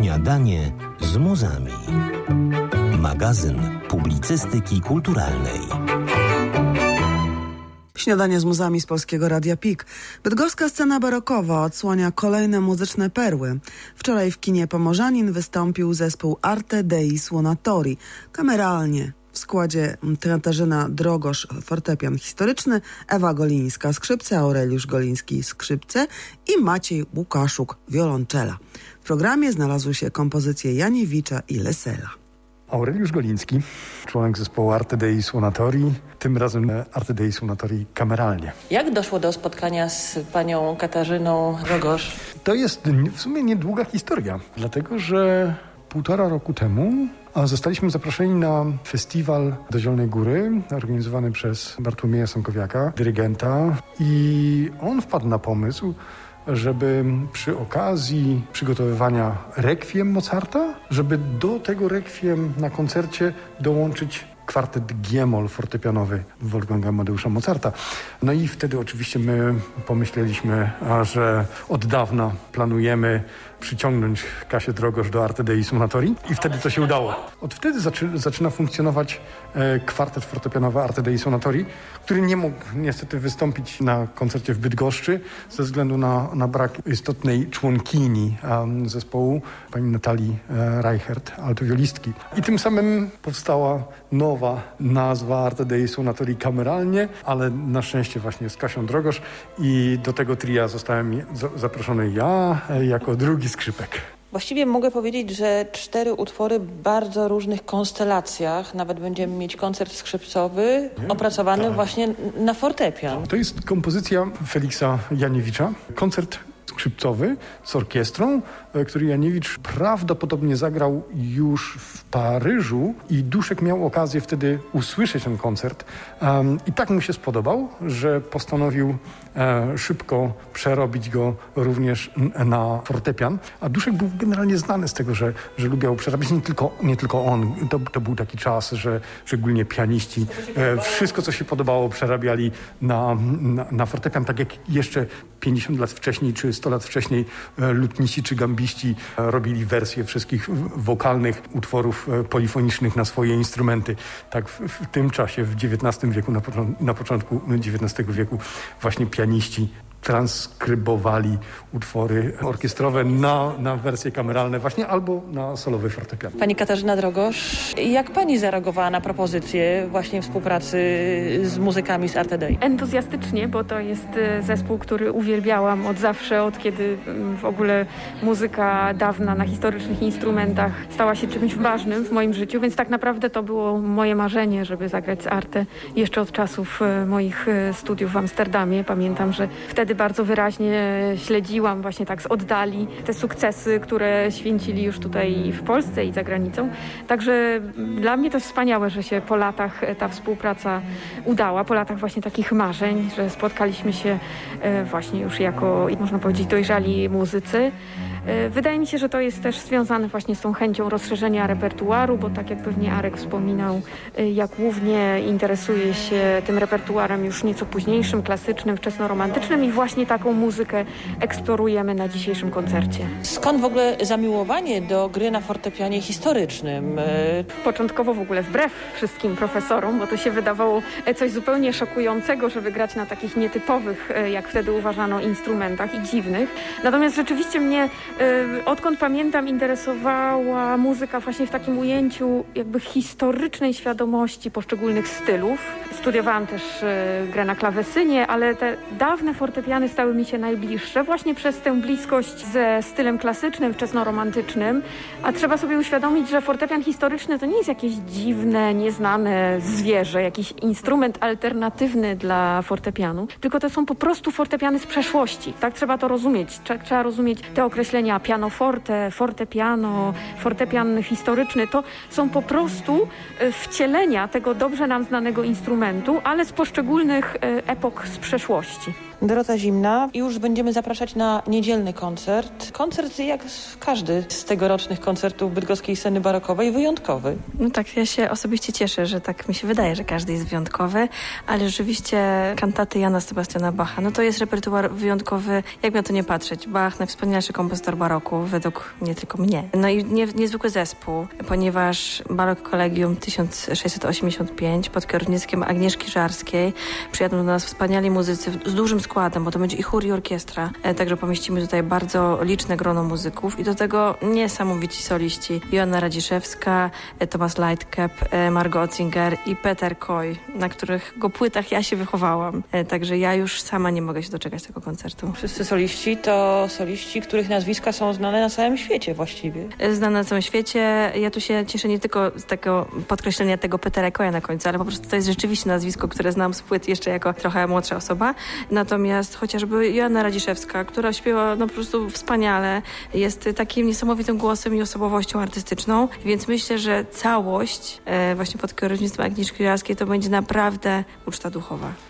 Śniadanie z muzami. Magazyn publicystyki kulturalnej. Śniadanie z muzami z Polskiego Radia PIK. Bydgoska scena barokowa odsłania kolejne muzyczne perły. Wczoraj w kinie Pomorzanin wystąpił zespół Arte Dei Suonatori. Kameralnie składzie Katarzyna Drogosz, fortepian historyczny, Ewa Golińska, skrzypce, Aureliusz Goliński, skrzypce i Maciej Łukaszuk, wiolonczela. W programie znalazły się kompozycje Janiewicza i Lesela. Aureliusz Goliński, członek zespołu Arte Dei Suonatori, tym razem Arte Dei Suonatori kameralnie. Jak doszło do spotkania z panią Katarzyną Drogosz? To jest w sumie niedługa historia, dlatego że półtora roku temu zostaliśmy zaproszeni na festiwal do Zielonej Góry, organizowany przez Bartłomieja Sąkowiaka, dyrygenta. I on wpadł na pomysł, żeby przy okazji przygotowywania rekwiem Mozarta, żeby do tego rekwiem na koncercie dołączyć kwartet G-moll fortepianowy Wolfganga Amadeusza Mozarta. No i wtedy oczywiście my pomyśleliśmy, że od dawna planujemy przyciągnąć Kasię Drogosz do Arte Dei Suonatori i wtedy to się udało. Od wtedy zaczy, zaczyna funkcjonować e, kwartet fortepianowy Arte Dei Suonatori, który nie mógł niestety wystąpić na koncercie w Bydgoszczy ze względu na, na brak istotnej członkini zespołu, pani Natalii e, Reichert, altowiolistki. I tym samym powstała nowa nazwa Arte Dei Suonatori kameralnie, ale na szczęście właśnie z Kasią Drogosz i do tego tria zostałem zaproszony ja e, jako drugi skrzypek. Właściwie mogę powiedzieć, że cztery utwory w bardzo różnych konstelacjach. Nawet będziemy mieć koncert skrzypcowy opracowany tak. właśnie na fortepian. To jest kompozycja Feliksa Janiewicza. Koncert skrzypcowy z orkiestrą, e, który Janiewicz prawdopodobnie zagrał już w Paryżu i Duszek miał okazję wtedy usłyszeć ten koncert. I tak mu się spodobał, że postanowił szybko przerobić go również na fortepian, a Duszek był generalnie znany z tego, że, że lubiał przerabiać nie tylko, nie tylko on. To, to był taki czas, że szczególnie pianiści e, wszystko, co się podobało, przerabiali na, na, na fortepian, tak jak jeszcze 50 lat wcześniej czy 100 lat wcześniej e, lutniści czy gambiści e, robili wersje wszystkich wokalnych utworów e, polifonicznych na swoje instrumenty. Tak w, w tym czasie, w XIX wieku, na, na początku XIX wieku właśnie pianiści pianiści transkrybowali utwory orkiestrowe na, na wersje kameralne właśnie albo na solowy fortepian. Pani Katarzyna Drogosz, jak pani zareagowała na propozycję właśnie współpracy z muzykami z Arte Dei? Entuzjastycznie, bo to jest e, zespół, który uwielbiałam od zawsze, od kiedy mm, w ogóle muzyka dawna na historycznych instrumentach stała się czymś ważnym w moim życiu, więc tak naprawdę to było moje marzenie, żeby zagrać z Arte jeszcze od czasów e, moich e, studiów w Amsterdamie. Pamiętam, że wtedy wtedy bardzo wyraźnie śledziłam właśnie tak z oddali te sukcesy, które święcili już tutaj w Polsce i za granicą. Także dla mnie to wspaniałe, że się po latach ta współpraca udała, po latach właśnie takich marzeń, że spotkaliśmy się e, właśnie już jako, można powiedzieć, dojrzali muzycy. E, wydaje mi się, że to jest też związane właśnie z tą chęcią rozszerzenia repertuaru, bo tak jak pewnie Arek wspominał, e, jak głównie interesuje się tym repertuarem już nieco późniejszym, klasycznym, wczesnoromantycznym i właśnie taką muzykę eksplorujemy na dzisiejszym koncercie. Skąd w ogóle zamiłowanie do gry na fortepianie historycznym? E, Początkowo w ogóle wbrew wszystkim profesorom, bo to się wydawało coś zupełnie szokującego, żeby grać na takich nietypowych, jak wtedy uważano, instrumentach i dziwnych. Natomiast rzeczywiście mnie odkąd pamiętam interesowała muzyka właśnie w takim ujęciu jakby historycznej świadomości poszczególnych stylów. Studiowałam też y, grę na klawesynie, ale te dawne fortepiany stały mi się najbliższe właśnie przez tę bliskość ze stylem klasycznym, wczesnoromantycznym. A trzeba sobie uświadomić, że fortepian historyczny to nie jest jakieś dziwne, nieznane zwierzę, jakiś instrument alternatywny dla fortepianu, tylko to są po prostu fortepiany z przeszłości. Tak trzeba to rozumieć. Trzeba rozumieć te określenia pianoforte, fortepiano, fortepian historyczny, to są po prostu e, wcielenia tego dobrze nam znanego instrumentu, ale z poszczególnych e, epok z przeszłości. Dorota Zimna. Już będziemy zapraszać na niedzielny koncert. Koncert jak każdy z tegorocznych koncertów bydgoskiej sceny barokowej wyjątkowy. No tak, ja się osobiście cieszę, że tak mi się wydaje, że każdy jest wyjątkowy, ale rzeczywiście kantaty Jana Sebastiana Bacha, no to jest repertuar wyjątkowy, jak na to nie patrzeć. Bach, najwspanialszy kompozytor baroku, według nie tylko mnie. No i nie, niezwykły zespół, ponieważ Barok Kolegium 1685 pod kierownictwem Agnieszki Żarskiej przyjadą do nas wspaniali muzycy z dużym składem, bo to będzie i chór i orkiestra, e, także pomieścimy tutaj bardzo liczne grono muzyków i do tego niesamowici soliści. Joanna Radziszewska, e, Thomas Lightcap, e, Margot Otzinger i Peter Koy, na których go płytach ja się wychowałam. Także ja już sama nie mogę się doczekać tego koncertu. Wszyscy soliści to soliści, których nazwiska są znane na całym świecie właściwie. E, Znana na całym świecie. Ja tu się cieszę nie tylko z tego podkreślenia tego Petera Koya na końcu, ale po prostu to jest rzeczywiście nazwisko, które znam z płyt jeszcze jako trochę młodsza osoba. Natomiast chociażby Joanna Radziszewska, która śpiewa no po prostu wspaniale, jest takim niesamowitym głosem i osobowością artystyczną, więc myślę, że całość e, właśnie pod kierownictwem Agnieszki Jarskiej to będzie naprawdę uczta duchowa.